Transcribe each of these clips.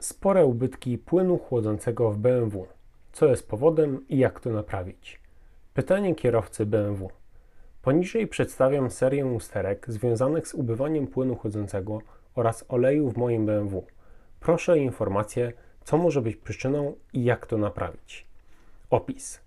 Spore ubytki płynu chłodzącego w BMW. Co jest powodem i jak to naprawić? Pytanie kierowcy BMW. Poniżej przedstawiam serię usterek związanych z ubywaniem płynu chłodzącego oraz oleju w moim BMW. Proszę o informację, co może być przyczyną i jak to naprawić. Opis.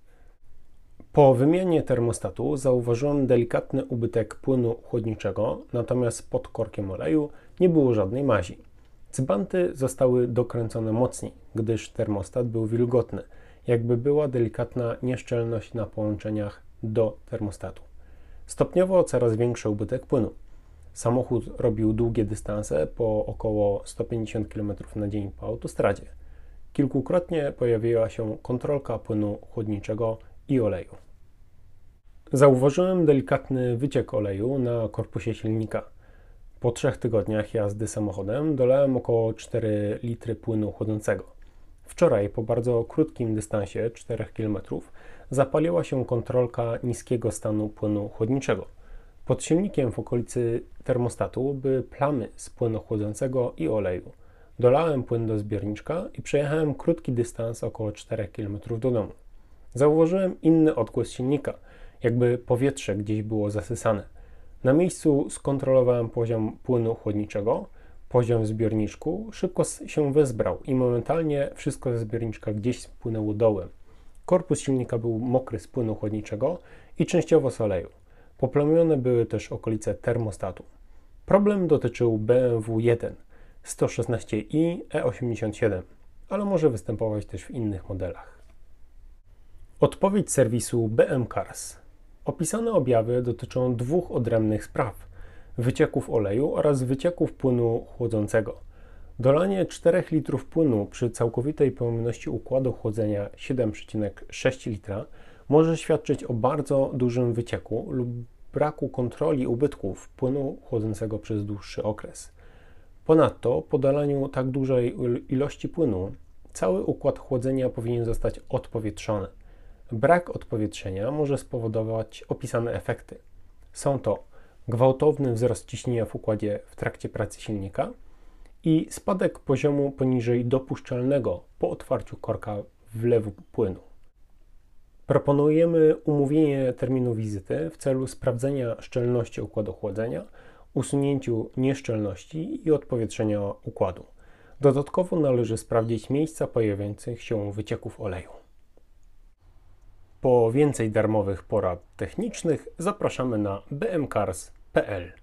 Po wymianie termostatu zauważyłem delikatny ubytek płynu chłodniczego, natomiast pod korkiem oleju nie było żadnej mazi. Cybanty zostały dokręcone mocniej, gdyż termostat był wilgotny, jakby była delikatna nieszczelność na połączeniach do termostatu. Stopniowo coraz większy ubytek płynu. Samochód robił długie dystanse po około 150 km na dzień po autostradzie. Kilkukrotnie pojawiła się kontrolka płynu chłodniczego i oleju. Zauważyłem delikatny wyciek oleju na korpusie silnika. Po trzech tygodniach jazdy samochodem dolałem około 4 litry płynu chłodzącego. Wczoraj, po bardzo krótkim dystansie 4 km, zapaliła się kontrolka niskiego stanu płynu chłodniczego. Pod silnikiem w okolicy termostatu były plamy z płynu chłodzącego i oleju. Dolałem płyn do zbiorniczka i przejechałem krótki dystans około 4 km do domu. Zauważyłem inny odgłos silnika, jakby powietrze gdzieś było zasysane. Na miejscu skontrolowałem poziom płynu chłodniczego, poziom w zbiorniczku szybko się wezbrał i momentalnie wszystko ze zbiorniczka gdzieś spłynęło dołem. Korpus silnika był mokry z płynu chłodniczego i częściowo z oleju. Poplamione były też okolice termostatu. Problem dotyczył BMW 1 116i E87, ale może występować też w innych modelach. Odpowiedź serwisu BM Cars. Opisane objawy dotyczą dwóch odrębnych spraw: wycieków oleju oraz wycieków płynu chłodzącego. Dolanie 4 litrów płynu przy całkowitej pojemności układu chłodzenia 7,6 litra może świadczyć o bardzo dużym wycieku lub braku kontroli ubytków płynu chłodzącego przez dłuższy okres. Ponadto po dolaniu tak dużej ilości płynu cały układ chłodzenia powinien zostać odpowietrzony. Brak odpowietrzenia może spowodować opisane efekty. Są to gwałtowny wzrost ciśnienia w układzie w trakcie pracy silnika i spadek poziomu poniżej dopuszczalnego po otwarciu korka wlewu płynu. Proponujemy umówienie terminu wizyty w celu sprawdzenia szczelności układu chłodzenia, usunięciu nieszczelności i odpowietrzenia układu. Dodatkowo należy sprawdzić miejsca pojawiających się wycieków oleju. Po więcej darmowych porad technicznych zapraszamy na bmcars.pl.